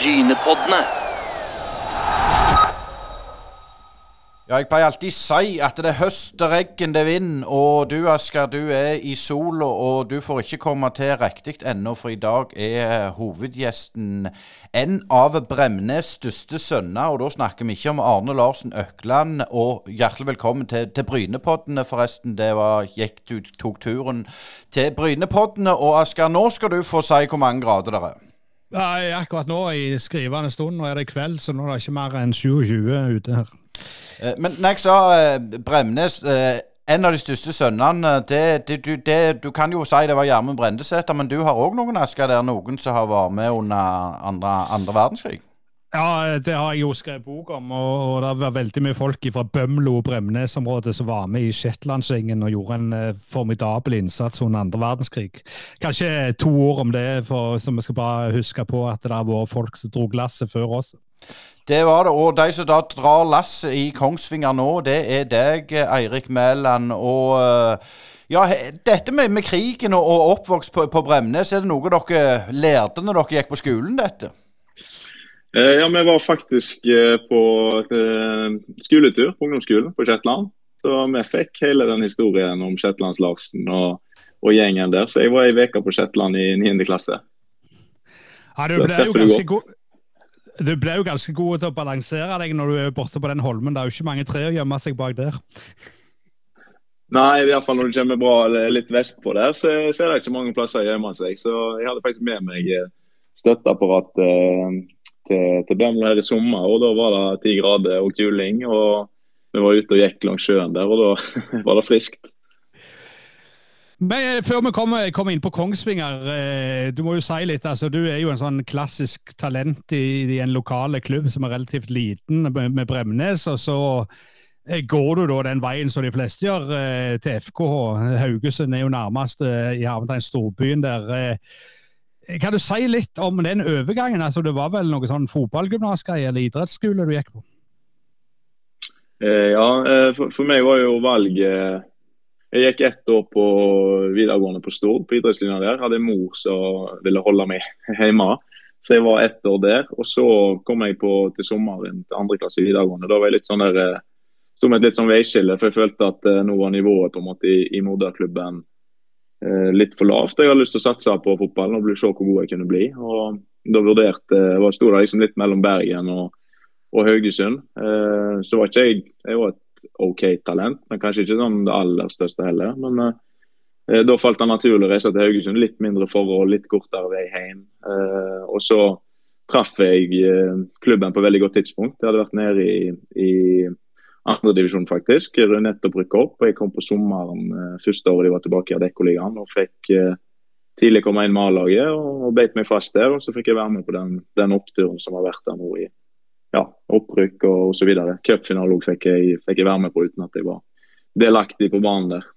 Brynepoddene. Ja, jeg pleier alltid si at det er høst, det regn, det vind. Og du Asker, du er i sola, og du får ikke komme til riktig ennå, for i dag er hovedgjesten en av Bremnes største sønner. Og da snakker vi ikke om Arne Larsen Økland. Og hjertelig velkommen til, til Brynepoddene, forresten. Det var gikk du tok turen til Brynepoddene. Og Asker, nå skal du få si hvor mange grader det er. Nei, akkurat nå i skrivende stund, nå er det kveld, så nå er det ikke mer enn 27 ute her. Eh, Men når jeg sa eh, Bremnes, eh, en av de største sønnene det, det, du, det, du kan jo si det var Gjermund Brendesæter, men du har òg noen Asker der, noen som har vært med under andre, andre verdenskrig? Ja, det har jeg jo skrevet bok om, og, og det var veldig mye folk fra Bømlo og Bremnes-området som var med i Shetlandsringen og gjorde en eh, formidabel innsats under andre verdenskrig. Kanskje to ord om det, for, så vi skal bare huske på at det har vært folk som dro glasset før oss. Det var det. Og de som da drar lasset i Kongsvinger nå, det er deg, Eirik Mæland. Og eh, ja, dette med, med krigen og, og oppvokst på, på Bremnes, er det noe dere lærte når dere gikk på skolen, dette? Eh, Ja, vi var faktisk eh, på eh, skoletur på ungdomsskolen på Shetland. Så vi fikk hele den historien om Shetlands-Larsen og, og gjengen der. Så jeg var ei uke på Shetland i 9. klasse. Ja, du ble jo ganske god du ble jo ganske god til å balansere deg når du er borte på den holmen. Det er jo ikke mange trær å gjemme seg bak der. Nei, i hvert fall når du kommer bra litt vestpå der, så, så er det ikke mange plasser å gjemme seg. Så jeg hadde faktisk med meg støtteapparat eh, til, til Bømlo her i sommer, og da var det ti grader og kuling. og vi var ute og gikk langs sjøen der, og da var det friskt. Men eh, før vi kommer, kommer inn på Kongsvinger, eh, du må jo si litt. altså Du er jo en sånn klassisk talent i, i en lokale klubb som er relativt liten, med, med Bremnes. Og så eh, går du da den veien som de fleste gjør, eh, til FKH. Haugesund er jo nærmest eh, i Havntegn storbyen der. Eh, kan du si litt om den overgangen? altså Det var vel noe sånn fotballgymnasgreie eller idrettsskole du gikk på? Eh, ja, eh, for, for meg var jo valget Jeg gikk ett år på videregående på Stord, på idrettslinja der. Hadde en mor som ville holde meg hjemme, så jeg var ett år der. Og så kom jeg på til sommeren til andre klasse videregående. Da var jeg litt sånn der eh, Sto med et litt sånn veiskille, for jeg følte at eh, nå var nivået på en måte i, i moderklubben eh, litt for lavt. Jeg hadde lyst til å satse på fotballen og se hvor god jeg kunne bli. Og da vurderte jeg sto det liksom litt mellom Bergen og, og Haugesund. Eh, så var ikke jeg Jeg var et OK talent, men kanskje ikke sånn det aller største heller. Men eh, da falt det naturlig å reise til Haugesund. Litt mindre forhold, litt kortere vei hjem. Eh, og så traff jeg eh, klubben på veldig godt tidspunkt. Jeg hadde vært nede i, i andredivisjon, faktisk. Nettopp rykka opp. Jeg kom på sommeren eh, første året de var tilbake i Adeccoligaen og fikk eh, tidlig komme inn med A-laget og, beit meg fast der. og Så fikk jeg være med på den, den oppturen som har vært der nå i ja, opprykk og osv. Cupfinale òg fikk, fikk jeg være med på uten at jeg var delaktig på banen der.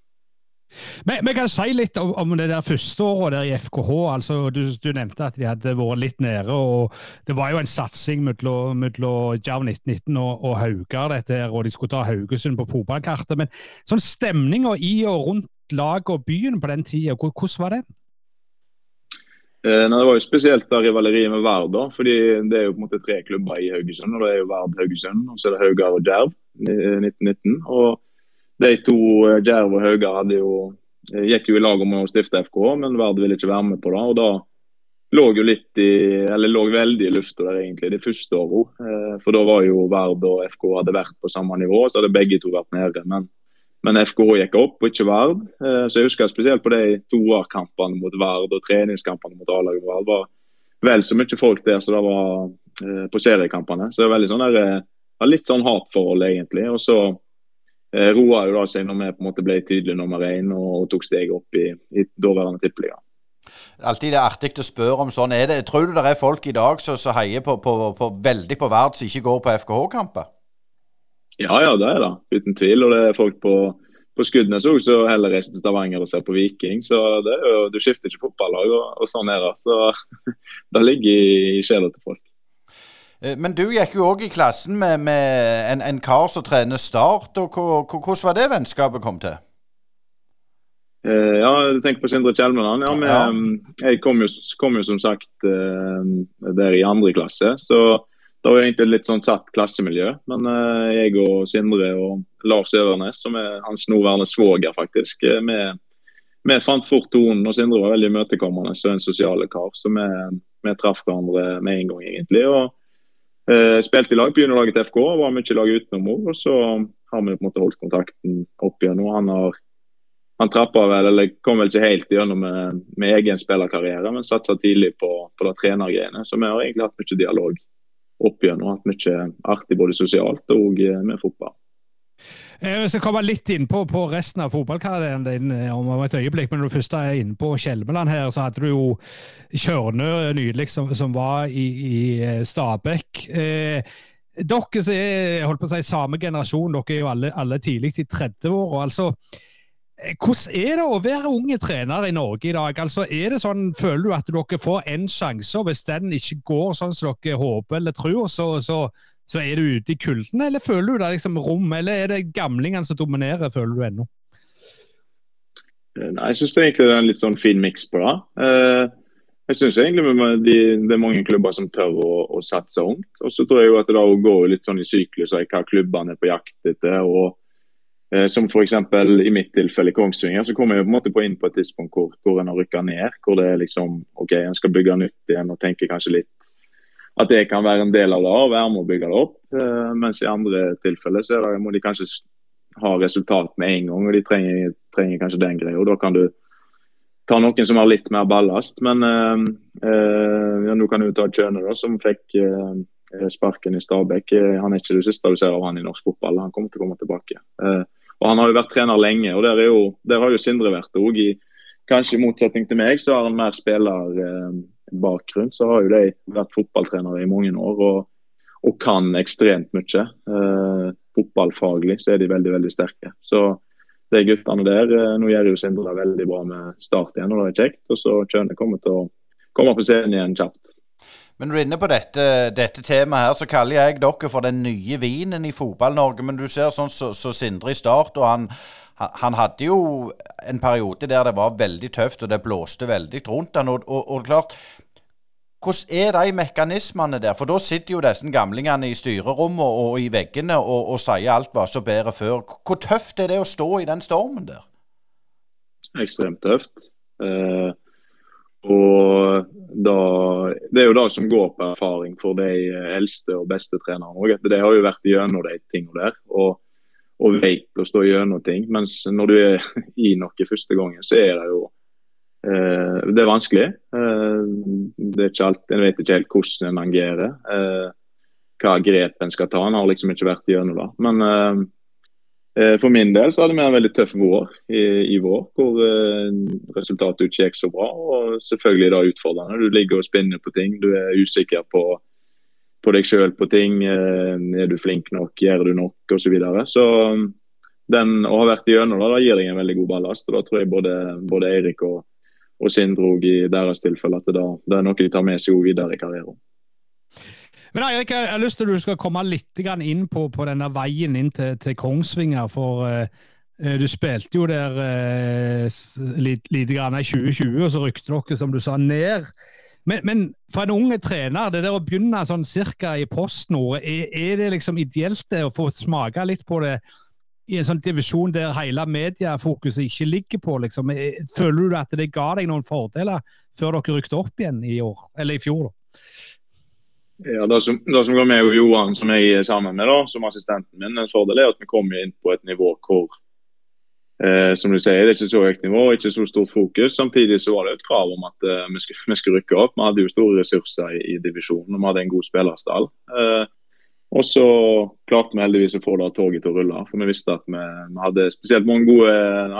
Men vi kan si litt om, om det der første året der i FKH. altså Du, du nevnte at de hadde vært litt nede. og Det var jo en satsing mellom Jerv 1919 og, og Haugar, dette her, og de skulle ta Haugesund på fotballkartet. Men sånn stemninga i og rundt laget og byen på den tida, hvordan var det? Eh, nei, det var jo spesielt da rivaleriet med Vard, da, fordi det er jo på en måte tre klubber i Haugesund. og Det er jo Vard Haugesund, og så er det Haugar og Jerv i 1919. og De to, eh, Djerv og Haugar, hadde jo, eh, gikk jo i lag om å stifte FK, men Vard ville ikke være med på det. og da lå jo litt i, eller lå veldig i lufta der egentlig, de første åra. Eh, for da var jo Vard og FK hadde vært på samme nivå, så hadde begge to vært nede. Men, men FK gikk opp, og ikke Vard. Eh, så jeg husker spesielt på de toerkampene mot Vard og treningskampene mot A-laget Vard. var vel så mye folk der som det var eh, på seriekampene. Så det er veldig sånn der, eh, litt sånn hatforhold, egentlig. Og så eh, roa jo da seg når vi på en måte ble tydelig nummer én og, tok steget opp i, i daværende tippeliga. Alltid det er artig å spørre om sånn. Er det, tror du det er folk i dag som heier på, på, på, veldig på Vard, som ikke går på FKH-kamper? Ja, ja, det er det. Uten tvil. Og det er folk på, på Skudenes òg som heller reiser til Stavanger og ser på Viking. Så det jo, du skifter ikke fotballag, og, og sånn er det. Så det ligger i, i sjela til folk. Eh, Men du gikk jo òg i klassen med, med en, en kar som trener Start. og hvor- hvor- Hvordan var det vennskapet kom til? Uh, ja, du tenker på Sindre Kjelmeland. Ja, ja. Jeg kom jo, kom jo, som sagt uh, der i andre klasse, så det var egentlig litt sånn satt klassemiljø. Men jeg og Sindre og Lars Øvernes, som er hans nåværende svoger, faktisk, vi, vi, fant fort tonen. Og Sindre var veldig imøtekommende og en sosiale kar, så vi, vi traff hverandre med en gang, egentlig. og Spilte i lag på juniorlaget til FK, var mye i lag utenom henne. Og så har vi på en måte holdt kontakten opp igjen. og han har han trappa vel, eller kom vel ikke helt gjennom med, med egen spillerkarriere, men satsa tidlig på, på det trenergreiene. Så vi har egentlig hatt mye dialog opp igjennom. Hatt mye artig både sosialt og eh, med fotball. Eh, jeg skal komme litt innpå på, resten av fotballkarrieren din eh, om et øyeblikk. Men når du først er inne på Kjelmeland her, så hadde du jo Kjørnø nylig, som, som var i, i Stabæk. Eh, dere som er holdt på å si, samme generasjon, dere er jo alle, alle tidlig i 30-åra. Altså, hvordan er det å være unge trener i Norge i dag? Altså, er det sånn, Føler du at dere får en sjanse, og hvis den ikke går sånn som dere håper eller tror, så, så, så er du ute i kulden? Eller føler du det liksom rom, eller er det gamlingene som dominerer, føler du ennå? Nei, Jeg syns egentlig det er en litt sånn fin miks på det. Eh, jeg synes egentlig de, det er mange klubber som tør å, å satse ungt. Og så tror jeg jo at det går litt sånn i syklus hva klubbene er på jakt etter. og Eh, som f.eks. i mitt tilfelle Kongsvinger, så kommer jeg på en måte på inn på et tidspunkt hvor, hvor en har rykka ned. Hvor det er liksom OK, en skal bygge nytt igjen og tenke kanskje litt at det kan være en del av det og være med å bygge det opp. Eh, mens i andre tilfeller så det, må de kanskje ha resultat med en gang, og de trenger, trenger kanskje den greia. Da kan du ta noen som har litt mer ballast. Men øh, ja, nå kan du ta Kjøne, da, som fikk øh, sparken i Stabæk. Han er ikke det siste du ser av han i norsk fotball. Han kommer til å komme tilbake. Uh, og Han har jo vært trener lenge, og der, jo, der har jo Sindre vært òg. Kanskje i motsetning til meg, så har han mer spillerbakgrunn. Eh, så har jo de vært fotballtrenere i mange år og, og kan ekstremt mye. Eh, fotballfaglig så er de veldig veldig sterke. Så de guttene der eh, Nå gjør jo Sindre det veldig bra med start igjen, og det er kjekt. Og så Kjøne kommer til å komme på scenen igjen kjapt. Men du er inne på dette, dette, temaet her, så kaller jeg dere for den nye vinen i Fotball-Norge. Men du ser sånn som så, så Sindre i start, og han, han, hadde jo en periode der det var veldig tøft, og det blåste veldig rundt han. Og, og, og klart, hvordan er de mekanismene der? For da sitter jo disse gamlingene i styrerommet og, i veggene og, og, sier alt var så bedre før. Hvor tøft er det å stå i den stormen der? Ekstremt tøft. Eh, og da, Det er jo det som går på erfaring for de eldste og beste trenerne òg. De har jo vært gjennom de tingene der og, og veit å stå gjennom ting. Mens når du er i noe første gangen, så er det jo eh, Det er vanskelig. Eh, det er ikke alt, En vet ikke helt hvordan en agerer. Eh, hva grep en skal ta. En har liksom ikke vært gjennom det. Men eh, Eh, for min del så hadde vi en veldig tøff vår i, i vår, hvor eh, resultatet ikke gikk så bra. og Selvfølgelig da utfordrende. Du ligger og spinner på ting. Du er usikker på, på deg sjøl på ting. Eh, er du flink nok, gjør du nok osv. Så, videre. så den å ha vært igjennom det, da gir deg en veldig god ballast. og Da tror jeg både, både Eirik og, og Sindre i deres tilfelle at det, da, det er noe de tar med seg videre i karrieren. Men Eirik, jeg har lyst til at du skal komme litt inn på, på denne veien inn til, til Kongsvinger. For uh, du spilte jo der uh, lite grann i 2020, og så rykte dere, som du sa, ned. Men, men, for en unge trener, det der å begynne sånn cirka i postnordet, er, er det liksom ideelt det å få smake litt på det i en sånn divisjon der hele mediefokuset ikke ligger på? liksom? Føler du at det ga deg noen fordeler før dere rykte opp igjen i år, eller i fjor? da? Ja, det som, det som går med Johan, som jeg er sammen med da, som assistenten min, en fordel er at vi kommer inn på et nivå hvor eh, som du sier, det er ikke så høyt nivå, ikke så stort fokus. Samtidig så var det et krav om at eh, vi, skulle, vi, skulle, rykke opp. Vi hadde jo store ressurser i, i divisjonen og vi hadde en god spillerstall. Eh, og så klarte vi heldigvis å få det toget til å rulle. For vi visste at vi, vi hadde spesielt mange gode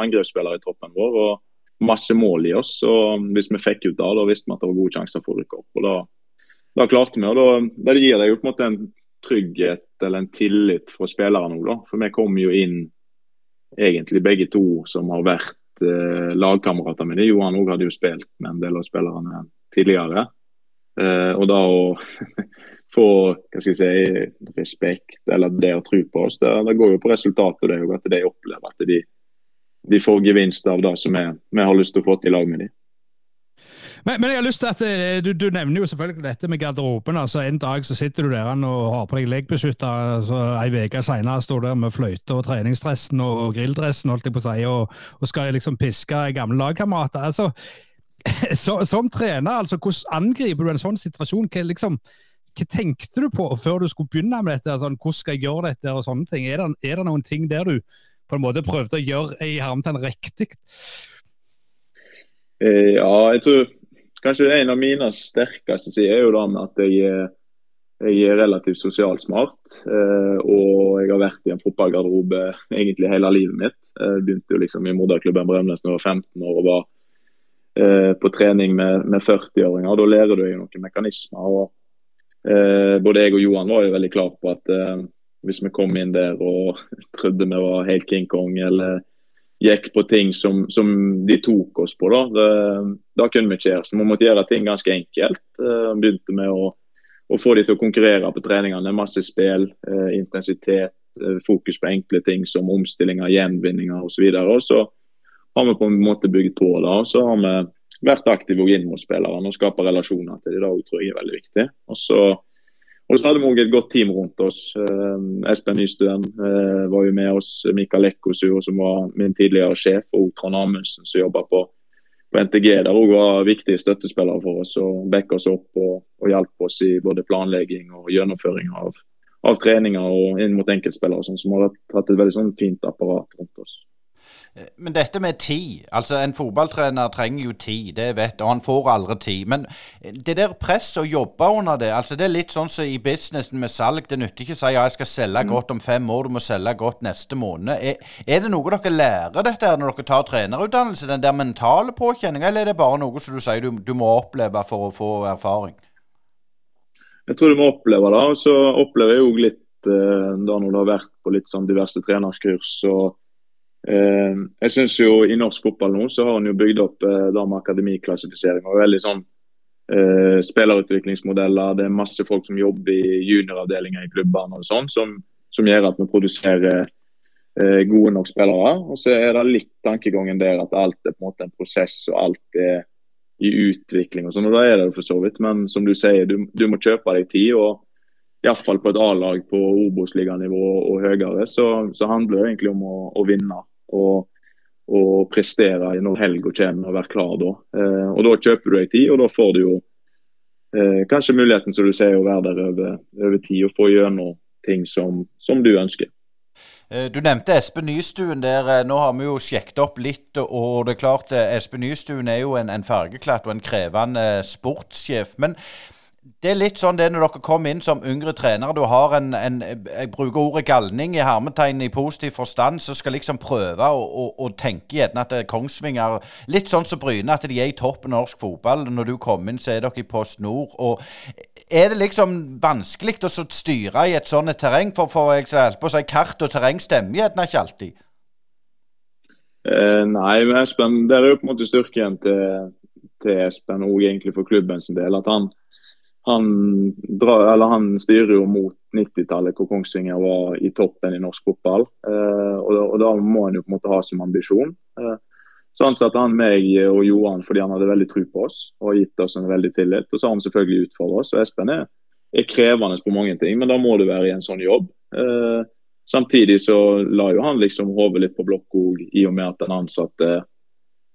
angrepsspillere i troppen vår. og masse mål i oss. og Hvis vi fikk ut det, da visste vi at det var gode sjanser for å rykke opp. og da da klarte vi. og da, Det gir deg jo på en måte en trygghet eller en tillit fra spillerne òg. For vi kom jo inn egentlig begge to som har vært eh, lagkamerater mine. Johan òg hadde jo spilt med en del av spillerne tidligere. Eh, og da å få hva skal jeg si, respekt eller det å tro på oss, det, det går jo på resultatet. det, er jo at de opplever at de de får gevinst av det som vi har lyst til å få til i lag med dem. Men, men, jeg har lyst til at eh, du, du, nevner jo selvfølgelig dette med garderoben. altså En dag så sitter du der og har på deg leggbeskytter. Altså, en uke senere står du der med fløyte og treningsdressen og grilldressen holdt jeg på å si, og, og skal liksom piske gamle lagkamerater. altså så, Som trener, altså, hvordan angriper du en sånn situasjon? Hva, liksom, hva tenkte du på før du skulle begynne med dette? Altså, hvordan skal jeg gjøre dette? og sånne ting? Er det, er det noen ting der du på en måte prøvde å gjøre i hermetegn riktig? Eh, ja, jeg tror Kanskje en av mine sterkeste sider er jo da med at jeg, jeg er relativt sosialt smart. Eh, og jeg har vært i en fotballgarderobe egentlig hele livet mitt. Jeg begynte jo liksom i moderklubben Bremnes da jeg var 15 år og var eh, på trening med, med 40-åringer. Da lærer du deg noen mekanismer. og eh, Både jeg og Johan var jo veldig klar på at eh, hvis vi kom inn der og trodde vi var helt King Kong eller gikk på ting som, som de tok oss på. Da det, det kunne vi ikke gjøre. Så vi måtte gjøre ting ganske enkelt. Uh, begynte med å, å, få de til å konkurrere på treningene. Masse spill, uh, intensitet, uh, fokus på enkle ting som omstillinger, gjenvinninger osv. Og, så har vi på en måte bygd på det. Og så har vi vært aktive inn mot spillerne og skape relasjoner til dem. Det tror jeg er veldig viktig. Og så og så hadde vi òg et godt team rundt oss. Uh, Espen Nystuen uh, var jo med oss. Mikael Ekkosu, som var min tidligere sjef, og Trond Amundsen, som jobba på, på, NTG. Der òg var viktige støttespillere for oss og backa oss opp og, og hjalp oss i både planlegging og gjennomføring av, av treninger og inn mot enkeltspillere, sånn, som har hatt et veldig sånn, fint apparat rundt oss. Eh, men dette med tid. altså En fotballtrener trenger jo tid, det vet og han får aldri tid. Men eh, det der presset å jobbe under det, altså det er litt sånn som i businessen med salg. Det nytter ikke å si ja, jeg skal selge mm. godt om fem år, du må selge godt neste måned. Er, er, det noe dere lærer dette her når dere tar trenerutdannelse, den der mentale påkjenninga, eller er det bare noe som du sier du, du må oppleve for å få erfaring? Jeg tror du må oppleve det. Og så opplever jeg jo litt eh, da når du har vært på litt sånn diverse trenerskurs. og jeg synes jo I norsk fotball nå så har han jo bygd opp eh, da med akademiklassifisering. og veldig sånn eh, Spillerutviklingsmodeller. Det er masse folk som jobber i junioravdelinger i klubbene og sånn, som, som, gjør at vi produserer eh, gode nok spillere. Og så er det litt tankegangen der at alt er på en måte en prosess og alt er i utvikling. og sånn, og Da er det for så vidt. Men som du sier, du, du må kjøpe deg tid. og Iallfall på et A-lag på Obos-liganivå og høyere, så, så, handler det egentlig om å, å vinne og, og prestere når helga kommer og være klar da. Eh, og Da kjøper du deg tid, og da får du jo eh, kanskje muligheten som du sier, å være der over, over tid og få gjennom ting som, som, du ønsker. Eh, du nevnte Espen Nystuen der. Nå har vi jo sjekket opp litt. og det er klart Espen Nystuen er jo en, en fargeklatt og en krevende sportssjef. Men det er litt sånn det når dere kommer inn som yngre trenere. Du har en, en Jeg bruker ordet galning i hermetegn i positiv forstand, som skal liksom prøve å, å, å tenke gjerne at er Kongsvinger Litt sånn som Bryne, at de er i toppen av norsk fotball. Når du kommer inn, så er dere i Post Nord. Og er det liksom vanskelig å styre i et sånt terreng? For, for jeg på å si, kart og terreng stemmer gjerne ikke alltid. Eh, nei, men Espen, det er jo på en måte styrken til, til Espen og egentlig for klubben sin del. at han han, drar, han, styrer jo mot 90-tallet, hvor Kongsvinger var i toppen i norsk fotball. Eh, og, og, da må han jo på en måte ha som ambisjon. Eh, så ansatte han meg og Johan fordi han hadde veldig tro på oss og gitt oss en veldig tillit. Og så har han selvfølgelig utfordret oss. og Espen er, er, krevende på mange ting, men da må du være i en sånn jobb. Eh, samtidig så la jo han liksom hodet litt på blokk i og med at han ansatte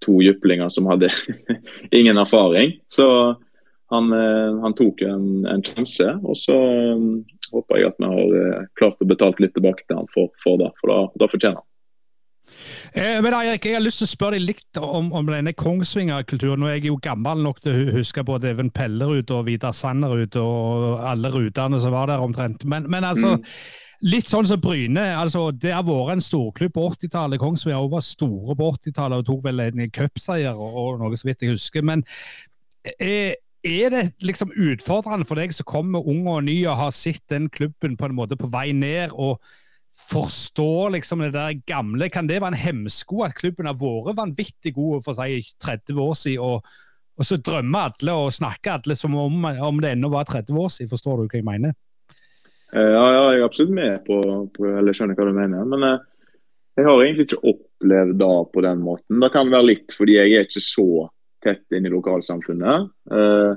to jyplinger som hadde ingen erfaring. Så han, eh, han tok en, en sjanse. Og så um, håper jeg at vi har uh, klart å betale litt tilbake til han for, for det, for da, da fortjener han. Eh, men Erik, Jeg har lyst til å spørre deg litt om, om denne Kongsvinger-kulturen. Jeg er jo gammel nok til å huske både Even Pellerud og Vidar Sanderud og alle rutene som var der omtrent. Men, men altså, mm. litt sånn som Bryne. altså Det har vært en storklubb på 80-tallet. Kongsvinger var store på 80-tallet og tok vel en cupseier og, og noe så vidt jeg husker. Men er, er det liksom utfordrende for deg som kommer ung og ny og har sett den klubben på en måte på vei ned, og forstår liksom det der gamle? Kan det være en hemsko at klubben har vært vanvittig god for si 30 år siden, og, og så drømmer alle og snakker alle som om, om det ennå var 30 år siden? Forstår du hva jeg mener? Eh, ja, ja jeg er absolutt med på, på eller skjønner hva du mener. Men eh, jeg har egentlig ikke opplevd det på den måten. Det kan være litt fordi jeg er ikke så tett inn i lokalsamfunnet. Eh,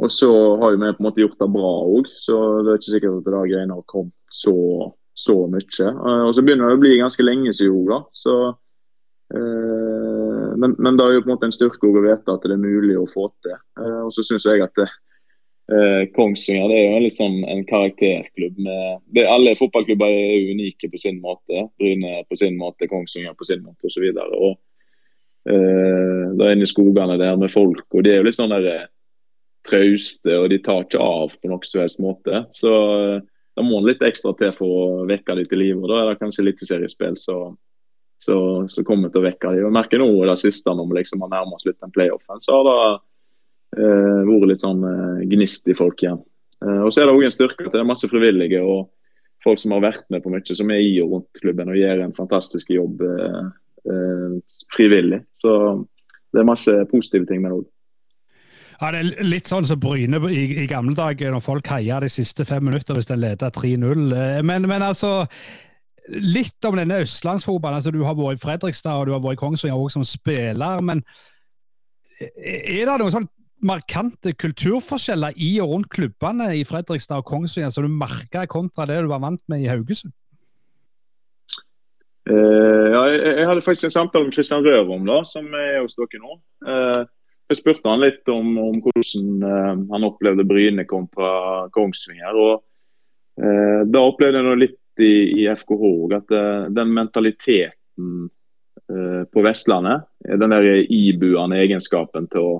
og så har vi på en måte gjort det bra òg, så det er ikke sikkert at det greiene har kommet så, så mye. Eh, og så begynner det å bli ganske lenge siden òg, da. Så, eh, men, men, det er jo på en måte en styrke å vite at det er mulig å få til. Eh, og så syns jeg at det, Eh, Kongsvinger det er jo liksom en karakterklubb. med det, Alle fotballklubber er unike på sin måte. Bryne på sin måte, Kongsvinger på sin måte osv. Eh, det er inne i skogene der med folk, og de er jo litt sånn der eh, trauste, og de tar ikke av på noen som helst måte. Så eh, da må litt ekstra til for å vekke dem til live. Da er det kanskje eliteseriespill som så, så kommer til å vekke dem. Jeg merker nå i det siste, når vi liksom har nærmet oss litt den playoffen, så har det eh, vært litt sånn eh, gnist i folk igjen. Eh, og så er det òg en styrke at det er masse frivillige og folk som har vært med på mye, som er i og rundt klubben og gjør en fantastisk jobb eh, eh, frivillig. Så det er masse positive ting med det òg. Ja, Det er litt sånn som Bryne i, i gamle dager, når folk heia de siste fem minutter hvis de leder 3-0. Men, men, altså Litt om denne østlandsfotballen. Altså, du har vært i Fredrikstad og du har vært i Kongsvinger også som spiller. Men er det noen sånn markante kulturforskjeller i og rundt klubbene i Fredrikstad og Kongsvinger som du merka kontra det du var vant med i Haugesund? Uh, ja, jeg, jeg, hadde faktisk en samtale med Kristian Rørom, da, som er hos dere nå. Uh, jeg spurte han litt om, om hvordan uh, han opplevde Bryne kontra Kongsvinger. og Da opplevde jeg litt i, i FKH at den mentaliteten på Vestlandet, den der ibuende egenskapen til å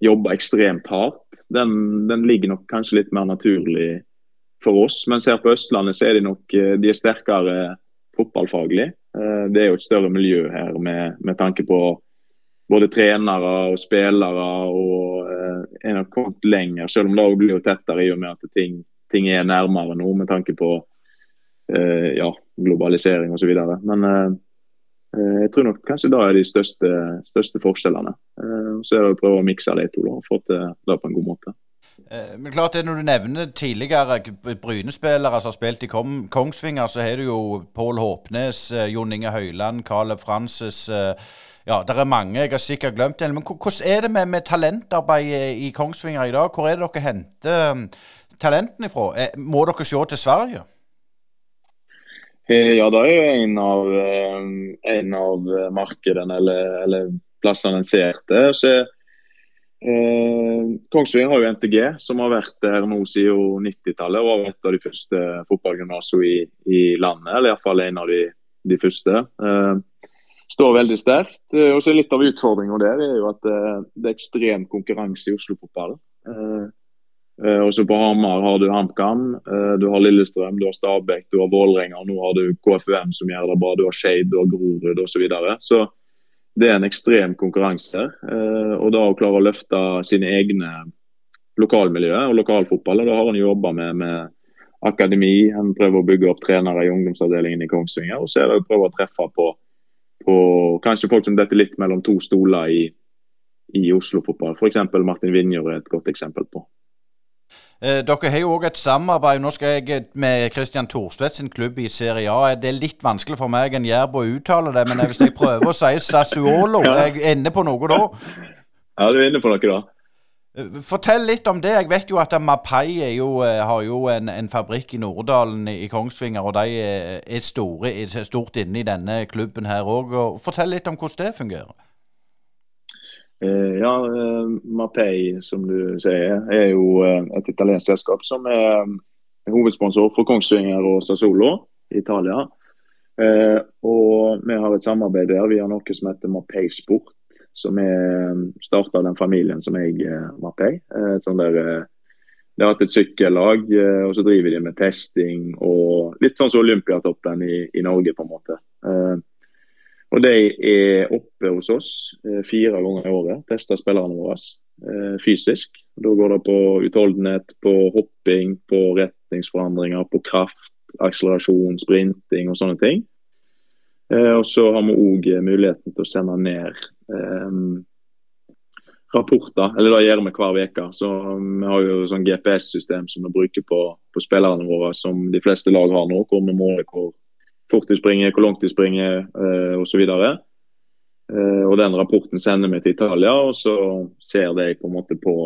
jobbe ekstremt hardt, den, den, ligger nok kanskje litt mer naturlig for oss. Mens her på Østlandet så er de nok de er sterkere fotballfaglig. Eh, det er jo et større miljø her med, med tanke på både trenere og spillere. og En har nok kommet lenger, selv om det blir jo tettere i og med at ting, ting er nærmere nå med tanke på eh, ja, globalisering osv. Men eh, Eh, jeg tror nok kanskje da er de største, største forskjellene. Eh, så er det å prøve å mikse de to og få til det på en god måte. Eh, men klart det Når du nevner tidligere Bryne-spillere som har spilt i Kongsvinger, så har du jo Pål Håpnes, Jon Inge Høyland, Caleb Frances Ja, det er mange jeg har sikkert glemt. Men hvordan er det med, med talentarbeid i Kongsvinger i dag? Hvor er det dere henter talentene ifra? Må dere se til Sverige? Eh, ja, det er jo en av, eh, en av markedene eller, eller plassene en ser til. Eh, Kongsvinger har jo NTG, som har vært der nå siden 90-tallet. Og var et av de første fotballgymnasene i, i, landet, eller iallfall en av de, de første. Eh, står veldig sterkt. Eh, og så Litt av utfordringa der er jo at det er ekstrem konkurranse i Oslo-fotballen. Eh, Uh, og så På Hamar har du HamKam, du har Lillestrøm, du har Stabæk, du har Vålerenga. Nå har du KFUM som gjør det bra, du har Skeid, du har Grorud osv. Så, videre. så det er en ekstrem konkurranse. Uh, og da å klare å løfte sine egne lokalmiljøer og lokalfotball, da har han jobba med, med, akademi. Han prøver å bygge opp trenere i ungdomsavdelingen i Kongsvinger. Og så er det å prøve å treffe på, på kanskje folk som detter litt mellom to stoler i, i Oslo-fotball. F.eks. Martin Vinjer er et godt eksempel på. Eh, dere har jo òg et samarbeid nå skal jeg med Christian Thorstvedt sin klubb i Serie A. Det er litt vanskelig for meg en jærb å uttale det, men hvis jeg prøver å si Sassuolo, ja. jeg inne på noe da? Ja, du er inne på noe da. Eh, fortell litt om det. Jeg vet jo at Mapai jo, eh, har jo en, en, fabrikk i Norddalen i Kongsvinger, og de er, store, er stort inne i denne klubben her òg. Fortell litt om hvordan det fungerer. Eh, ja, eh, Mapei, som du sier, er jo eh, et italiensk selskap som er hovedsponsor for Kongsvinger og Sassolo i Italia. Og vi har et samarbeid der. Vi har noe som heter Mapei Sport, som er starta av den familien som jeg Mapei. Sånn der, de har hatt et sykkellag, og så driver de med testing og litt sånn som Olympiatoppen i, i Norge, på en måte. Og De er oppe hos oss eh, fire ganger i året, tester spillerne våre eh, fysisk. Da går det på utholdenhet, på hopping, på retningsforandringer, på kraft, akselerasjon, sprinting og sånne ting. Eh, og Så har vi òg muligheten til å sende ned um, rapporter, eller det gjør vi hver uke. Så Vi har jo sånn GPS-system som vi bruker på, på spillerne våre, som de fleste lag har nå, hvor vi måler hvor fort de springer, hvor langt de springer eh, osv. Eh, og den rapporten sender vi til Italia, og så ser de på en måte på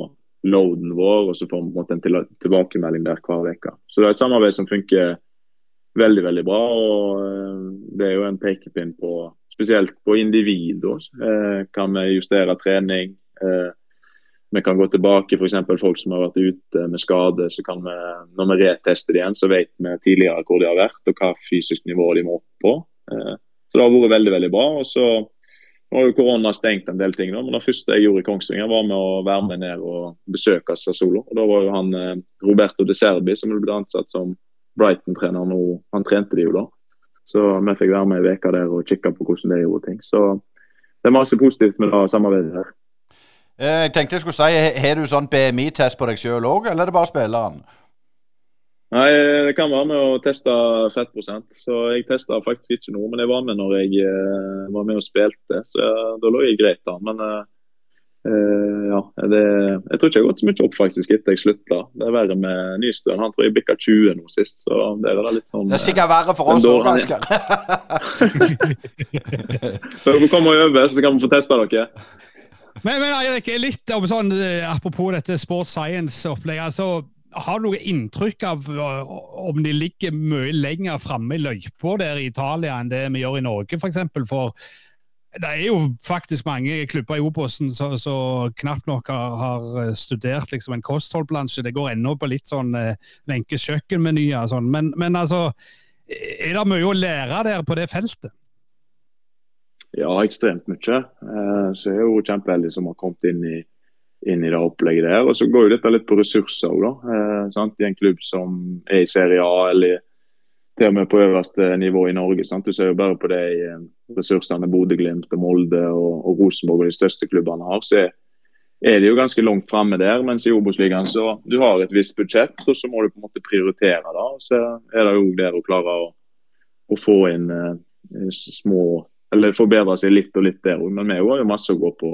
loaden vår, og så får vi på en måte en tilbakemelding der hver uke. Så det er et samarbeid som funker veldig veldig bra. og eh, Det er jo en pekepinn på spesielt på individ. Eh, kan vi justere trening? Eh, vi kan gå tilbake, f.eks. folk som har vært ute med skade. så kan vi, Når vi retester igjen, så vet vi tidligere hvor de har vært og hva fysisk nivå de må opp på. Eh, så det har vært veldig veldig bra. og så nå har jo korona stengt en del ting, da, men det første jeg gjorde i Kongsvinger, var med å være med ned og besøke Sassolo. Og Da var jo han eh, Roberto De Serbi som ble ansatt som Brighton-trener nå. Han trente de jo da. Så vi fikk være med ei uke der og kikke på hvordan de gjorde ting. Så det er masse positivt med det samarbeidet her. Eh, jeg tenkte jeg skulle si, Har du sånn BMI-test på deg sjøl òg, eller er det bare spilleren? Nei, Det kan være med å teste fettprosent. Så Jeg testa faktisk ikke noe, men jeg var med når jeg uh, var med og spilte. Så da lå jeg greit an. Men uh, ja, det, jeg tror ikke jeg har gått så mye opp faktisk etter jeg slutta. Det er verre med Nystuen. Han tror jeg bikka 20 nå sist. så Det er, litt sånn... Det er sikkert verre for oss òg, Asker. så dere kommer over, så kan vi få testa dere. Men, men Eirik, litt om sånn, apropos dette sports science-opplegget. altså har du noe inntrykk av øh, om de ligger mye lenger framme i løypa der i Italia enn det vi gjør i Norge, f.eks.? For, eksempel? for det er jo faktisk mange klubber i Obosen som knapt nok har, har, øh, studert liksom, en kostholdplansje. Det går ennå på litt sånn Wenche eh, kjøkkenmenyer og sånn. Men, men, altså, er det mye å lære der på det feltet? Ja, ekstremt mye. Eh, så jeg er jo kjempeheldig som har kommet inn i inn i det opplegget der. Og så går jo dette litt på ressurser òg, da. Eh, I en klubb som er i Serie A eller til og med på øverste nivå i Norge. Sant? Du ser jo bare på de eh, ressursene Bodø-Glimt og Molde og, og, Rosenborg og de største klubbene har. så er det jo ganske langt framme der. Mens i Obos-ligaen så du har et visst budsjett, og så må du på en måte prioritere. da, Så er det jo der å klare å, å få inn eh, små Eller forbedre seg litt og litt der òg. Men vi har jo masse å gå på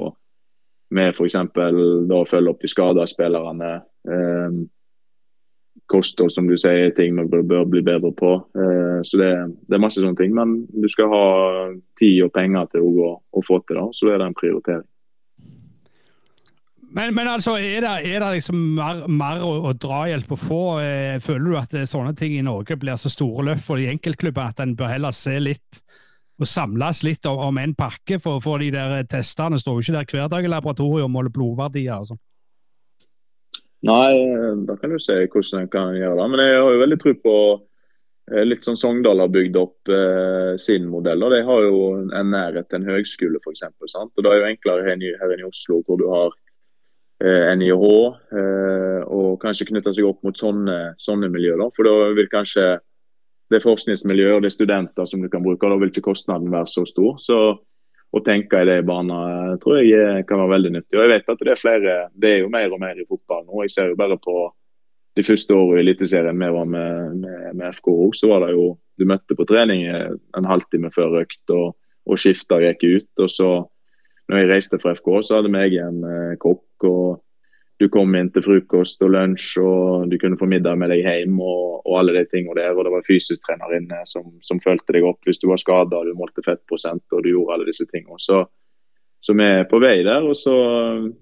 med f.eks. å følge opp de skada spillerne. Eh, kosthold, som du sier, ting vi bør, bør bli bedre på. Eh, så det, det, er masse sånne ting. Men du skal ha tid og penger til å, å få til det, så er det en prioritering. Men, men, altså, er det, er det liksom mer, mer å, å drahjelp å få? Eh, føler du at sånne ting i Norge blir så store løft for de enkeltklubbene at en bør heller se litt å samles litt om en pakke, for, for de der testene står jo ikke der hver dag i laboratoriet og måler blodverdier og sånn. Nei, da kan du se hvordan en kan gjøre det. Men jeg har jo veldig tro på eh, litt sånn Sogndal har bygd opp eh, sin modell. og De har jo en nærhet til en høgskole. Og det er jo enklere her, her i Oslo, hvor du har eh, NIH, eh, og kanskje knytte seg opp mot sånne, sånne miljøer. For da vil kanskje det er forskningsmiljø og det er studenter som du kan bruke. Da vil ikke kostnaden være så stor. Så å tenke i det banen tror jeg kan være veldig nyttig. Og jeg vet at det er flere, det er jo mer og mer i fotball nå. Jeg ser jo bare på de første årene i Eliteserien vi var med, med, med FKO, så var det jo du møtte på trening en halvtime før økt, og, og skifta gikk ut. og så når jeg reiste fra FK, så hadde vi egen eh, kokk. og du kom inn til frokost og lunsj, og du kunne få middag med deg hjem og, og alle de tingene der. Og det var fysisk-trener inne som, som fulgte deg opp hvis du var skada, du målte fettprosent og du gjorde alle disse tingene. Så, så, vi er på vei der, og så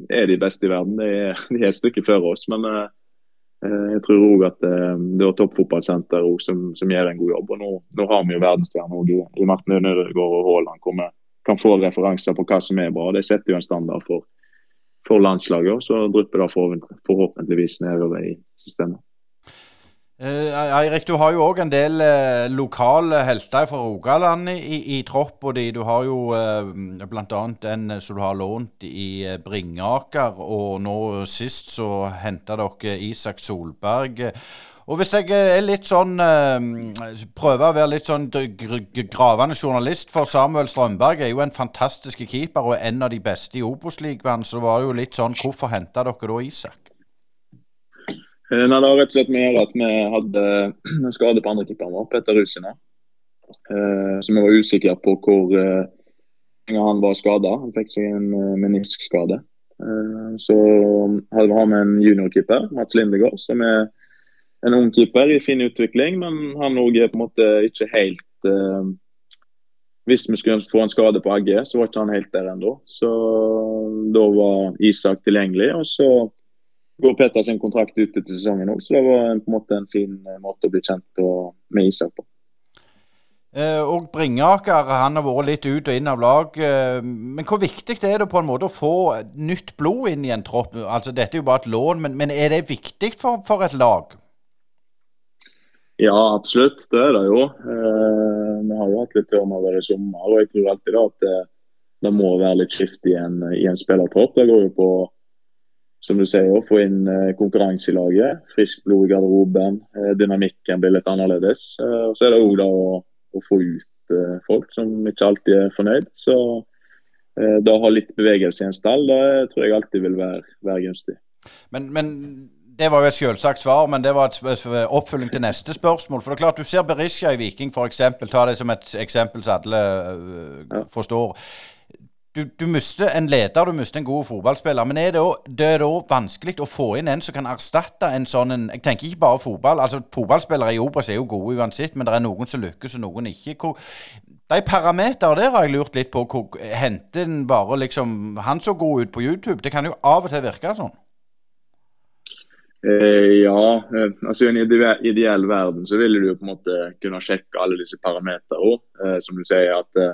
er de beste i verden. De er, de er et stykke før oss. Men uh, jeg tror òg at uh, det er toppfotballsenter som, som, gjør en god jobb. og Nå, nå har vi jo verdensstjerner i, i Martin Ødegaard og Haaland, kan få referanser på hva som er bra. Det setter jo en standard for for landslaget. Så drypper det forhåpentligvis nedover i systemet. Eh, Eirik, du har jo òg en del eh, lokale helter fra Rogaland i, i troppa di. Du har jo eh, bl.a. en som du har lånt i eh, Bringaker, og nå sist så henta dere Isak Solberg. Og hvis jeg er litt sånn uh, Prøver å være litt sånn gravende journalist, for Samuel Strømberg er jo en fantastisk keeper og en av de beste i Obos-ligaen, så var det jo litt sånn Hvorfor henta dere da Isak? Eh, nei, Det har rett og slett med at vi hadde en skade på andrekeeperen vår, Petter Rusina. Så vi var usikre på hvor han var skada. Han fikk seg en meniskskade. Så hadde vi med en juniorkeeper, Mats Lindegård, som er en ung keeper i fin utvikling, men han òg er på en måte ikke helt eh, hvis vi skulle få en skade på Agge, så var ikke han helt der ennå. Så da var Isak tilgjengelig. Og så går Peter sin kontrakt ut etter sesongen òg, så det var på en måte en fin måte å bli kjent med Isak på. Eh, og Bringaker han har vært litt ut og inn av lag. Eh, men hvor viktig er det på en måte å få nytt blod inn i en tropp? Altså, Dette er jo bare et lån, men, men er det viktig for, for, et lag? Ja, absolutt. Det er det jo. Eh, vi har jo hatt litt turnover i sommer, og jeg tror alltid da at det, det må være litt skift i en, i en spillertropp. Det går jo på som du sier, å få inn eh, konkurranse i laget. Friskt blod i garderoben. Eh, dynamikken blir litt annerledes. Eh, og så er det òg å å få ut folk som ikke alltid er fornøyd. Så det å ha litt bevegelse i en stall, det tror jeg alltid vil være, være gunstig. Men, men, det var jo et selvsagt svar, men det var et oppfølging til neste spørsmål. For det er klart, Du ser Berisha i Viking f.eks. Ta det som et eksempel så alle ja. forstår du, du mister en leder, du mister en god fotballspiller. Men er det, også, det er da vanskelig å få inn en som kan erstatte en sånn en, Jeg tenker ikke bare fotball. altså Fotballspillere i Obras er jo gode uansett, men det er noen som lykkes og noen ikke. Hvor, de parametere der har jeg lurt litt på. Hvor, henter en bare liksom Han så god ut på YouTube? Det kan jo av og til virke sånn. Eh, ja, eh, altså i en ideell verden så ville du jo på en måte kunne sjekke alle disse parametrene. eh, som du sier at eh,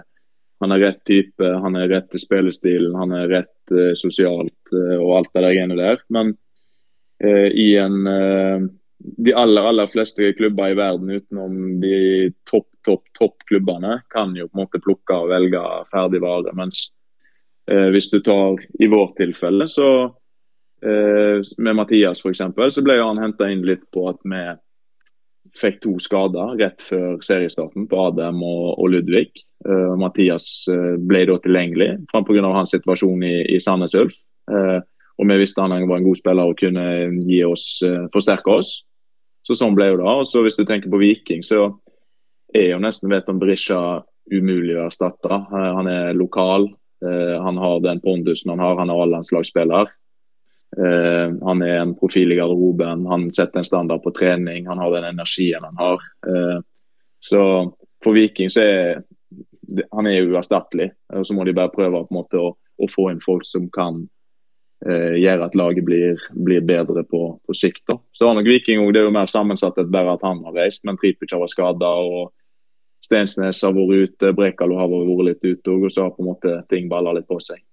han er rett type, han er rett til spillestilen, han er rett uh, sosialt uh, og alt det der greiene der. Men i en De aller aller fleste klubber i verden utenom de topp, topp, toppklubbene kan jo på en måte plukke og velge ferdig vare. Mens hvis du tar i vårt tilfelle, så med Mathias f.eks., så ble han henta inn litt på at vi fikk to skader rett før seriestarten på Adem og, og Ludvig. Uh, Mathias uh, ble da tilgjengelig pga. hans situasjon i, i Sandnes Ulf. Uh, og vi visste han var en god spiller og kunne gi oss, forsterke oss. Så sånn ble jo det. Og så hvis du tenker på Viking, så er jo nesten Veton Brisja umulig å erstatte. han er lokal. han har den pondusen han har. Han er A-landslagsspiller. Uh, han er en profil i garderoben, han setter en standard på trening, han har den energien han har. Uh, så for Viking så er han er uerstattelig. og Så må de bare prøve måte å, å få inn folk som kan uh, gjøre at laget blir, blir bedre på, på sikt. Da. Så har nok Viking også, det er jo mer sammensatt enn bare at han har reist, men Tripic har vært skada. Stensnes har vært ute, Brekalo har vært litt ute, og så har på en måte ting balla litt på seg.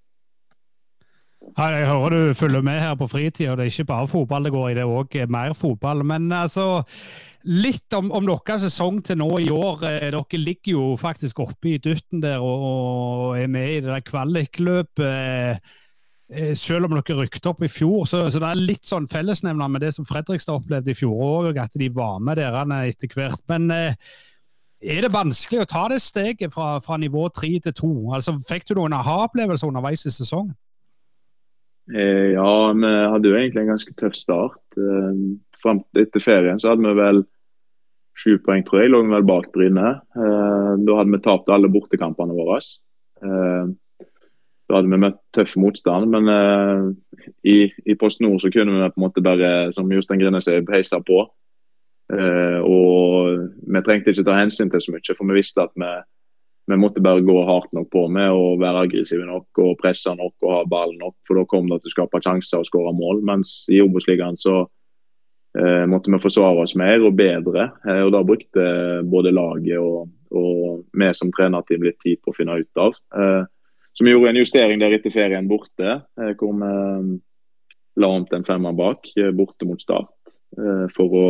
Jeg hører du følger med her på fritida. Det er ikke bare fotball det går i, det er òg mer fotball. Men altså, litt om, om deres sesong til nå i år. Eh, dere ligger jo faktisk oppe i dytten der og, og er med i det der kvalikløpet. Eh, selv om dere rykket opp i fjor, så, så, det er litt sånn fellesnevner med det som Fredrikstad opplevde i fjor òg, at de var med dere etter hvert. Men eh, er det vanskelig å ta det steget fra, fra nivå tre til to? Altså, fikk du noen aha-opplevelser underveis i sesongen? Eh, ja, vi hadde jo egentlig en ganske tøff start. Eh, frem etter ferien så hadde vi vel sju poeng, tror jeg. Lå vel bak Bryne. Eh, da hadde vi tapt alle bortekampene våre. Da hadde vi møtt tøff motstand, men i, i Post Nord så kunne vi på en måte bare, som Jostein Grine sier, heise på. og vi trengte ikke ta hensyn til så mye, for vi visste at vi vi måtte bare gå hardt nok på med å være aggressive nok og presse nok og ha ball nok. For da kom det til å skape sjanser og skåre mål. Mens i Obos-ligaen så eh, måtte vi forsvare oss mer og bedre. Eh, og Da brukte både laget og, og vi som trenerteam litt tid på å finne ut av. Eh, så vi gjorde en justering der etter ferien borte, eh, hvor vi eh, la om til en femmer bak, eh, borte mot Start. for å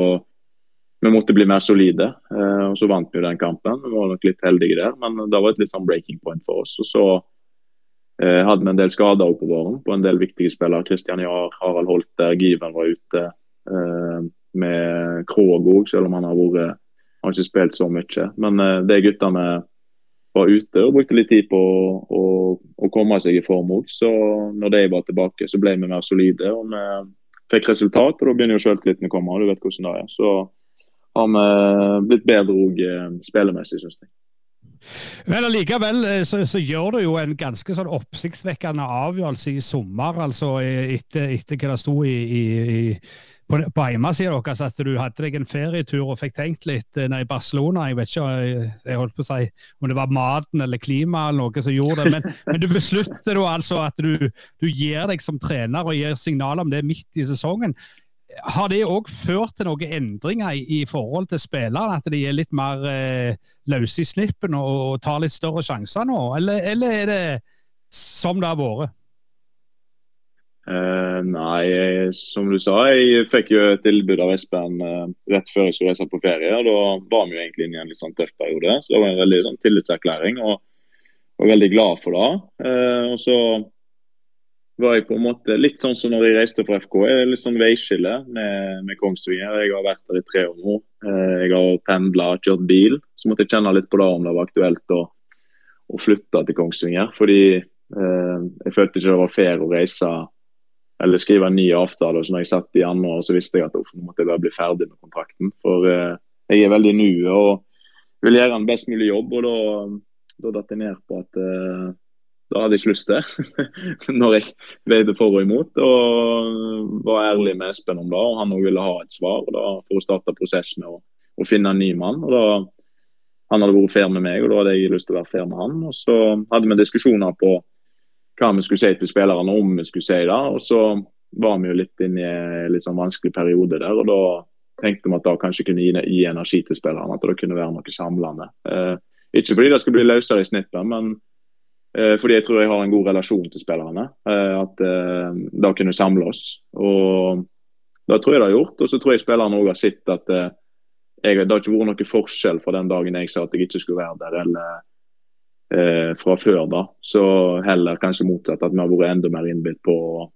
vi måtte bli mer solide. Eh, og Så vant vi den kampen. Vi var nok litt heldige der, men det var et litt sånn breaking point for oss. Og Så eh, hadde vi en del skader på våren på en del viktige spillere. Kristian Jahr, Harald Holter, Given var ute. Eh, med Krog òg, selv om han har vært har ikke spilt så mye. Men eh, de guttene var ute og brukte litt tid på å, å komme seg i form òg. Så når de var tilbake, så ble vi mer solide. og vi fikk resultat, og da begynner jo selvtilliten å komme. og du vet hvordan det er. Så har vi blitt bedre òg eh, spillemessig, syns jeg. Men allikevel eh, så, så, gjør du jo en ganske sånn oppsiktsvekkende avgjørelse i sommer, altså etter, etter hva det sto i, i, i på, på hjemmesida deres at du hadde deg en ferietur og fikk tenkt litt nei, Barcelona. Jeg vet ikke jeg, jeg holdt på å si om det var maten eller klimaet eller noe som gjorde det, men, men du beslutter da altså at du, du, gir deg som trener og gir signal om det midt i sesongen. Har det òg ført til noen endringer i, forhold til spillerne? At de er litt mer eh, løse i slippen og, tar litt større sjanser nå? Eller, eller er det som det har vært? Uh, nei, som du sa, jeg fikk jo tilbud av Espen uh, rett før jeg skulle reise på ferie. og Da var vi jo egentlig inne i en litt sånn tøff periode. Så det var en veldig sånn, tillitserklæring, og var veldig glad for det. Uh, og så var jeg på en måte litt sånn som når jeg reiste for FK. Jeg er litt sånn veiskille med, med Kongsvinger. Jeg har vært der i tre år nå. jeg har pendla, kjørt bil. Så måtte jeg kjenne litt på det om det var aktuelt å, å flytte til Kongsvinger. Fordi jeg følte ikke det var fair å reise eller skrive en ny avtale. Så når jeg satt i januar, så visste jeg at uff, nå måtte jeg bare bli ferdig med kontrakten. For eh, jeg er veldig nu og vil gjøre en best mulig jobb. Og da, da datt jeg ned på at eh, da hadde jeg ikke lyst til. når jeg veide for og imot. Og var ærlig med Espen om det. Og han òg ville ha et svar og da, for å starte prosess med å, å finne en ny mann. og da han hadde vært fair med meg, og da hadde jeg lyst til å være fair med han. Og Så hadde vi diskusjoner på hva vi skulle si til spillerne, om vi skulle si det. Og så var vi jo litt inne i en litt sånn vanskelig periode der. og da tenkte vi at det kanskje kunne gi, gi energi til spillerne. At det kunne være noe samlende. Eh, ikke fordi det skal bli løsere i snittet, men fordi jeg tror jeg har en god relasjon til spillerne. Eh, at eh, det kunne samle oss. Og det tror jeg det har gjort. Og så tror jeg spillerne òg har sett at eh, jeg, det har ikke vært noen forskjell fra den dagen jeg sa at jeg ikke skulle være der. eller eh, fra før. da, Så heller kanskje motsatt, at vi har vært enda mer innbitt på å,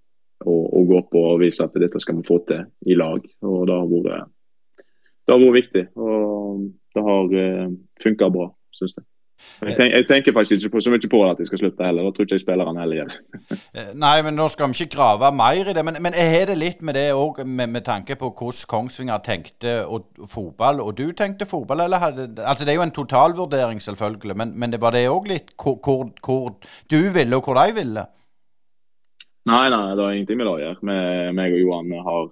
å, å, gå på og vise at dette skal vi få til i lag. og Det har vært, det har vært viktig, og det har eh, funka bra, syns jeg. Jeg, tenk, jeg, tenker faktisk ikke på, så mye på at jeg skal slutte heller. Da tror ikke jeg spillerne heller gjør eh, Nei, men nå skal vi ikke grave mer i det. Men, men er det litt med det òg, med, med, tanke på hvordan Kongsvinger tenkte og, fotball, og du tenkte fotball? Eller hadde, altså Det er jo en totalvurdering, selvfølgelig, men, men det var det òg litt hvor, hvor, hvor, du ville, og hvor de ville? Nei, nei, det har ingenting med det å gjøre. Meg og Johan har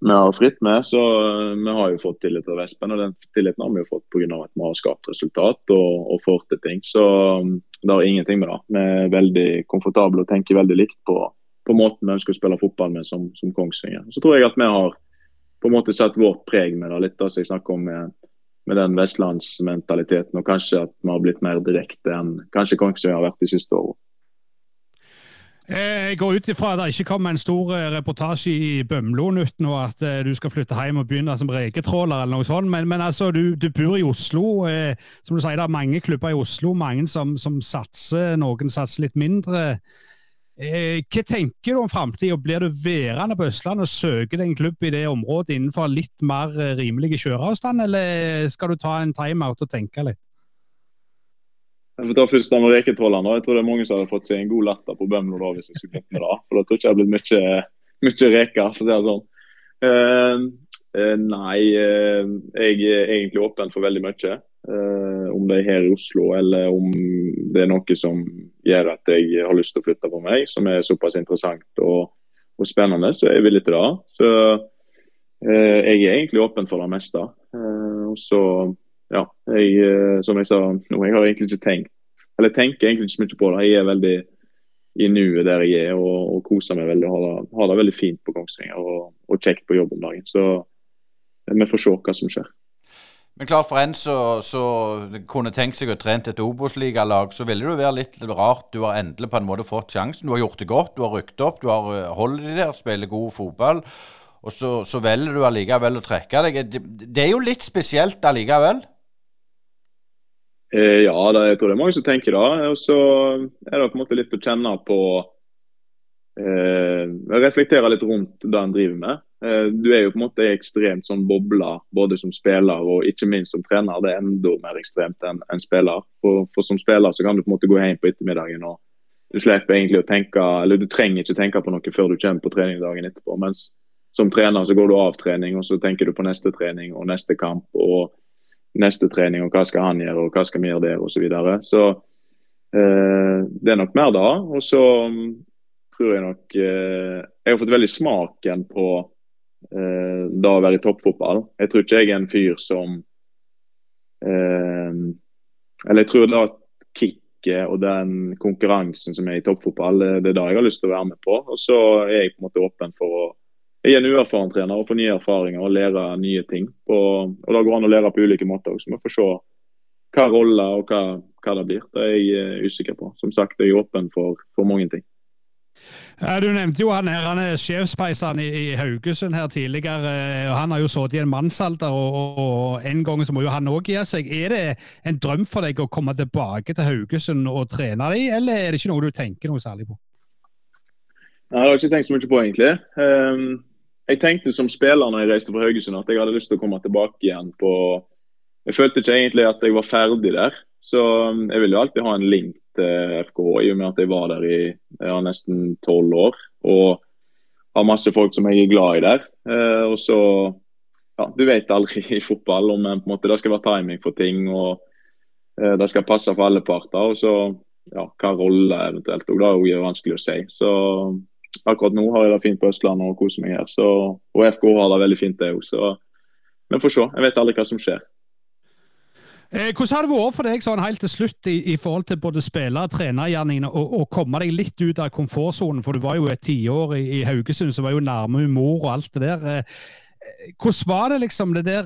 vi har fritt med. Så eh, vi har jo fått tillit av Espen, og den tilliten har vi jo fått pga. at vi har skapt resultat og, og får til ting. Så mm, det har ingenting med det. Vi er veldig komfortable og tenker veldig likt på, på måten vi ønsker å spille fotball med som, som Kongsvinger. Så tror jeg at vi har på en måte satt vårt preg med det, litt som jeg snakker om med, med den vestlandsmentaliteten. Og kanskje at vi har blitt mer direkte enn kanskje Kongsvinger har vært de siste årene. Jeg går ut ifra at det ikke kommer en stor eh, reportasje i Bømlo-nytt nå, at eh, du skal flytte hjem og begynne som reketråler eller noe sånt. Men, men altså, du, du, bor i Oslo. Eh, som du sier, det er mange klubber i Oslo. Mange som, som satser. Noen satser litt mindre. Eh, hva tenker du om framtida? Blir du værende på Østlandet og søke deg en klubb i det området innenfor litt mer rimelige rimelig kjøreavstand, eller skal du ta en timeout og tenke litt? Jeg får ta først med reketrålene. Jeg tror det er mange som hadde fått seg en god latter på Bømlo da, hvis jeg skulle begynt med det. For da tror jeg ikke det hadde blitt mye, mye reker, for å si det sånn. Uh, uh, nei, uh, jeg er egentlig åpen for veldig mye. om det er her i Oslo eller om det er noe som gjør at jeg har lyst til å flytte på meg, som er såpass interessant og, og spennende, så er jeg villig til det. Så jeg er egentlig åpen for det meste. og så ja, jeg, eh, som jeg sa nå, jeg har egentlig ikke tenkt Eller tenker egentlig ikke så mye på det. Jeg er veldig i nuet der jeg er og, og koser meg veldig. Har det, har det veldig fint på Kongsvinger og, og, kjekt på jobb om dagen. Så vi får se hva som skjer. Men klart For en som kunne tenkt seg å trent et Obos-ligalag, så ville det være litt rart. Du har endelig på en måte fått sjansen. Du har gjort det godt, du har rykket opp, du har eh, holdt deg der, spiller god fotball. Og så, så velger du allikevel å trekke deg. Det, det er jo litt spesielt allikevel? Eh, ja, jeg tror det er mange som tenker det. Og så er det på en måte litt å kjenne på eh, Reflektere litt rundt det en driver med. Eh, du er jo på en måte ekstremt sånn bobla både som spiller og ikke minst som trener. Det er enda mer ekstremt enn en spiller. For, for, som spiller så kan du på en måte gå hjem på ettermiddagen og du slipper egentlig å tenke, eller du trenger ikke tenke på noe før du kommer på trening dagen etterpå. Mens som trener så går du av trening og så tenker du på neste trening og neste kamp. og neste trening, og hva skal han gjøre, og hva skal vi gjøre der, osv. Så, videre. så eh, det er nok mer da. Og så um, tror jeg nok eh, Jeg har fått veldig smaken på eh, da å være i toppfotball. Jeg tror ikke jeg er en fyr som eh, Eller jeg tror da kicket og den konkurransen som er i toppfotball, det er da jeg har lyst til å være med på. Og så er jeg på en måte åpen for å jeg er en uerfaren trener og får nye erfaringer og lærer nye ting. På, og Da går an å lære på ulike måter. Så vi får se hva rolle og hva, hva, det blir. Det er jeg uh, usikker på. Som sagt, jeg er åpen for, for mange ting. Ja, du nevnte jo han her, han er sjefspeiseren i, i, Haugesund her tidligere. Han har jo sittet i en mannsalder, og, og, en gang så må jo han òg gi seg. Er det en drøm for deg å komme tilbake til Haugesund og trene dem, eller er det ikke noe du tenker noe særlig på? Nei, Det har jeg ikke tenkt så mye på, egentlig. Um, jeg tenkte som spiller når jeg reiste fra Haugesund at jeg hadde lyst til å komme tilbake igjen på Jeg følte ikke egentlig at jeg var ferdig der. Så um, jeg vil jo alltid ha en link til FKH, i og med at jeg var der i ja, nesten tolv år. Og har masse folk som jeg er glad i der. Eh, og så ja, Du vet aldri i fotball om en, på en måte, det skal være timing for ting. og eh, Det skal passe for alle parter. og så ja, Hva rolle eventuelt. og Det er jo vanskelig å si. Så akkurat nå har jeg det fint på Østlandet og koser meg her. Så, og FK har det veldig fint, det òg. Så vi får se. Jeg vet aldri hva som skjer. Eh, hvordan har det vært for deg sånn helt til slutt i, i forhold til både spiller- og trenergjerningen å komme deg litt ut av komfortsonen? For du var jo et tiår i, i Haugesund, så var jo nærme mor og alt det der. Eh, hvordan var det liksom det der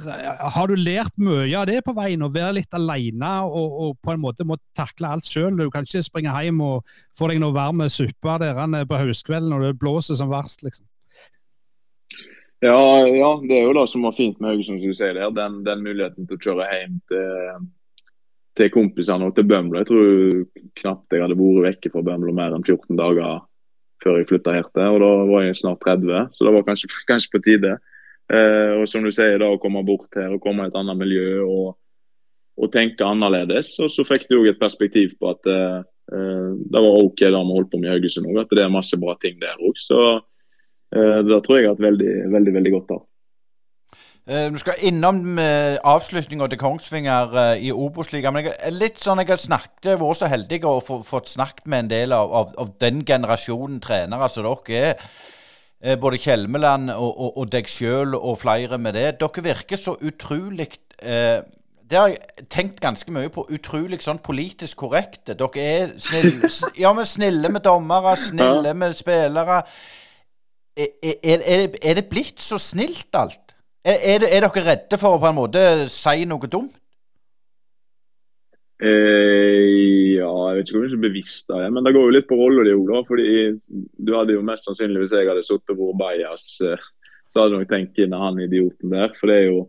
Har du lært mye av det på veien? Å være litt alene og, og, på en måte må takle alt sjøl? Du kan ikke springe hjem og få deg noe varm suppe på høstkvelden når det blåser som verst, liksom. Ja, ja, det er jo det som var fint med Haugesund, som du sier der. Den, den, muligheten til å kjøre hjem til, til kompisene og til Bømlo. Jeg tror knapt jeg hadde vært vekke fra Bømlo mer enn 14 dager før jeg flytta her til. Og da var jeg snart 30, så det var kanskje, kanskje på tide. Eh, og som du sier, da å komme bort her og komme i et annet miljø og, og tenke annerledes. Og så fikk du òg et perspektiv på at eh, eh, det var OK det vi holdt på med i Haugesund òg, at det er masse bra ting der òg. Så det tror jeg at har hatt veldig, veldig, veldig godt av. Du skal innom avslutninga til Kongsvinger i Obos-ligaen. Men jeg, er litt sånn, jeg har snakket, vært så heldig å få fått snakket med en del av, av, av den generasjonen trenere som dere er. Eh, både Kjelmeland og, og, og deg sjøl og flere med det. Dere virker så utrolig eh, Det har jeg tenkt ganske mye på. Utrolig sånn politisk korrekte. Dere er snille, ja, men snille med dommere, snille med spillere. Er, er, er, er det blitt så snilt, alt? Er, er, dere redde for å på en måte si noe dumt? Eh, ja, jeg vet ikke jeg er bevisst av det, men det går jo litt på rolla di òg. Fordi du hadde jo mest sannsynlig, hvis jeg hadde sittet hvor bajas, eh, så hadde jeg nok tenkt inn han idioten der. For det er jo,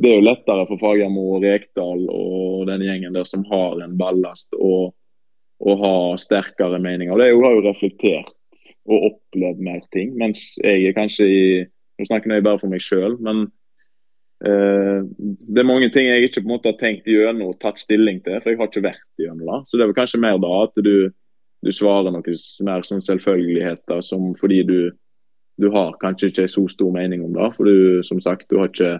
det er jo lettere for Fagermo og Rekdal og den gjengen der som har en ballast, og, og ha sterkere meninger. Og det har jo reflektert og opplevd mer ting. Mens jeg er kanskje i Nå snakker jeg bare for meg sjøl, men Uh, det er mange ting jeg ikke på en måte har tenkt gjennom og tatt stilling til, for jeg har ikke vært gjennom det. Så det er vel kanskje mer da at du, du svarer noe mer sånn selvfølgeligheter som fordi du, du har kanskje ikke så stor mening om det. For du, som sagt, du har ikke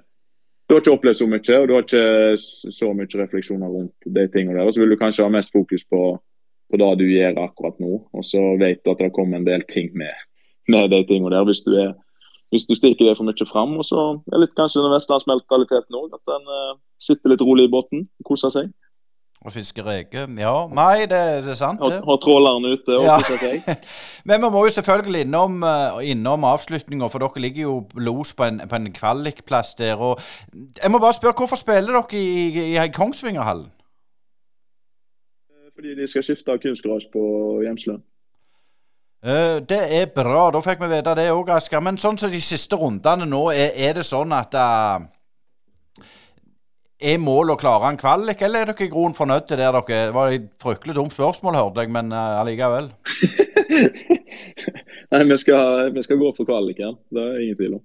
du har ikke opplevd så mye, og du har ikke så mye refleksjoner rundt de tingene der. Og så vil du kanskje ha mest fokus på, på det du gjør akkurat nå, og så vet du at det kommer en del ting med, med de tingene der. Hvis du er hvis du stikker det for mye fram. Og så er litt kanskje den vestlandsmentaliteten òg, at den uh, sitter litt rolig i båten, koser seg. Og fisker reker. Ja, nei, det, det er sant. det. og tråleren ute og ja. koser seg. Men vi må jo selvfølgelig innom, uh, innom avslutninga, for dere ligger jo los på en, på en kvalikplass der. Og jeg må bare spørre, hvorfor spiller dere i, i, i Kongsvingerhallen? Fordi de skal skifte kunstgress på Hjemslund. Uh, det er bra. Da fikk vi vite det òg, Asker. Men sånn som de siste rundene nå, er, er det sånn at uh, Er målet å klare en kvalik, eller er dere i grunnen fornøyde der dere Det var et fryktelig dumt spørsmål, hørte jeg, men uh, allikevel. Nei, vi skal, vi skal, gå for kvaliken. Det er ingen tvil om.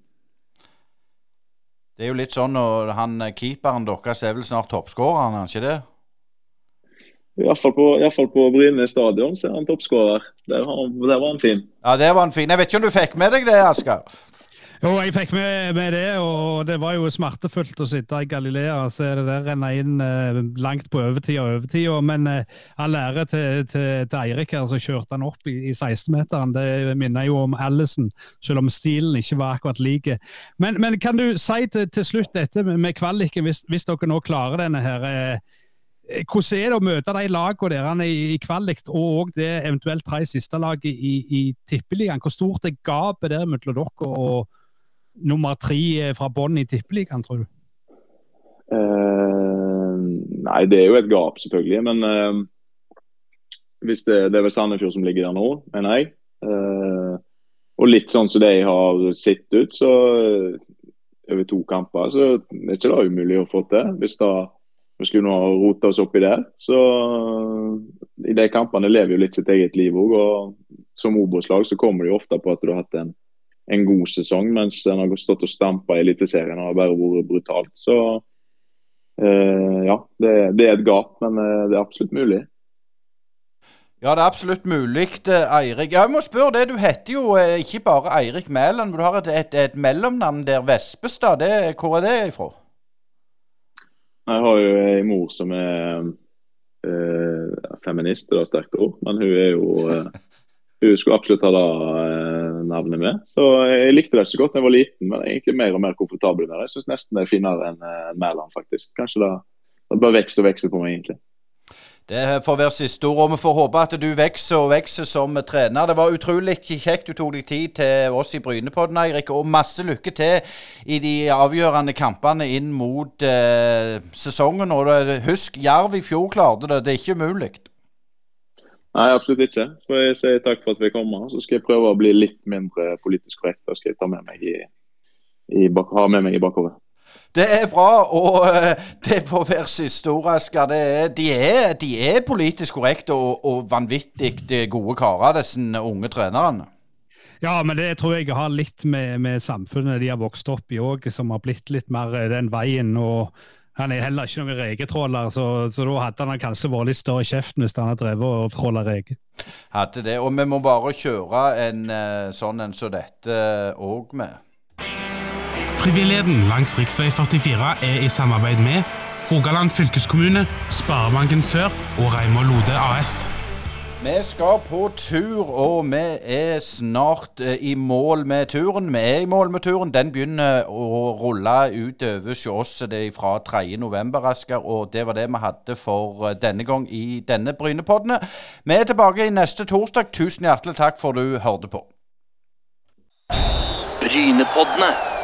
Det er jo litt sånn når han keeperen deres er vel snart toppskåreren, er han ikke det? Iallfall på, i fall på Bryne stadion så er han toppskårer. Der, der, var han fin. Ja, det var han fin. Jeg vet ikke om du fikk med deg det, Asker? Jo, jeg fikk med, med, det, og det var jo smertefullt å sitte i Galilea og se det der renne inn eh, langt på overtid og overtid. Men eh, all ære til, til, til, Eirik her, som kjørte han opp i, i 16-meteren. Det minner jo om Allison, selv om stilen ikke var akkurat lik. Men, men, kan du si til, til slutt dette med, med kvaliken, hvis, hvis, dere nå klarer denne her. Eh, hvordan er det å møte de lagene dere i, kvalik, og det eventuelt tre siste laget i, i Tippeligaen? Hvor stort er gapet der mellom dere og nummer tre eh, fra bånn i Tippeligaen, tror du? Uh, nei, det er jo et gap, selvfølgelig. Men uh, hvis det, det, er vel Sandefjord som ligger der nå, mener jeg. Uh, og litt sånn som de har sett ut, så over to kamper, så er det ikke det umulig å få til. Hvis da vi skulle nå rote oss oppi der. Så i de kampene lever jo litt sitt eget liv òg. Og som Obos-lag så kommer det jo ofte på at du har hatt en en god sesong, mens en har stått og stampa i Eliteserien og bare vært brutalt. Så eh, ja, det, det, er et gap, men eh, det er absolutt mulig. Ja, det er absolutt mulig, eh, Eirik. Jeg må spørre det, Du heter jo eh, ikke bare Eirik Mæland, men du har et, et, et mellomnavn der, Vespestad. Det, hvor er det ifra? Jeg har jo ei mor som er øh, feminist, det er sterkt ord, men hun er jo øh, Hun skulle absolutt ha det navnet med. Så Jeg likte det så godt da jeg var liten, men egentlig mer og mer komfortabel med det. Jeg syns nesten det er finere enn Mæland, faktisk. Kanskje det, det bare vokser og vokser på meg, egentlig. Det får være siste ord, og vi får håpe at du vokser og vokser som trener. Det var utrolig kjekt du tok deg tid til oss i Brynepodden, Eirik. Og masse lykke til i de avgjørende kampene inn mot eh, sesongen. Og husk, Jerv i fjor klarte det. Det er ikke umulig. Nei, absolutt ikke. Så jeg sier takk for at vi kommer. Så skal jeg prøve å bli litt mindre politisk korrekt. Det skal jeg ta med meg i, i ha med meg i bakover. Det er bra, og uh, det får være siste ord, Asker. De, de, er politisk korrekte og, og vanvittig gode karer, disse unge trenerne. Ja, men det tror jeg har litt med, med samfunnet de har vokst opp i òg, som har blitt litt mer den veien. og han er heller ikke noen reketråler, så, så, da hadde han kanskje vært litt større i kjeften hvis han hadde drevet og tråla reke. Hadde det. Og vi må bare kjøre en sånn en som så dette òg med. Frivilligheten langs rv. 44 er i samarbeid med Rogaland fylkeskommune, Sparebanken Sør og Reimar Lode AS. Vi skal på tur, og vi er snart eh, i mål med turen. Vi er i mål med turen. Den begynner å rulle utover hos oss fra 3.11, Asker. Og det var det vi hadde for eh, denne gang i denne Brynepoddene. Vi er tilbake i neste torsdag. Tusen hjertelig takk for du hørte på. Brynepoddene.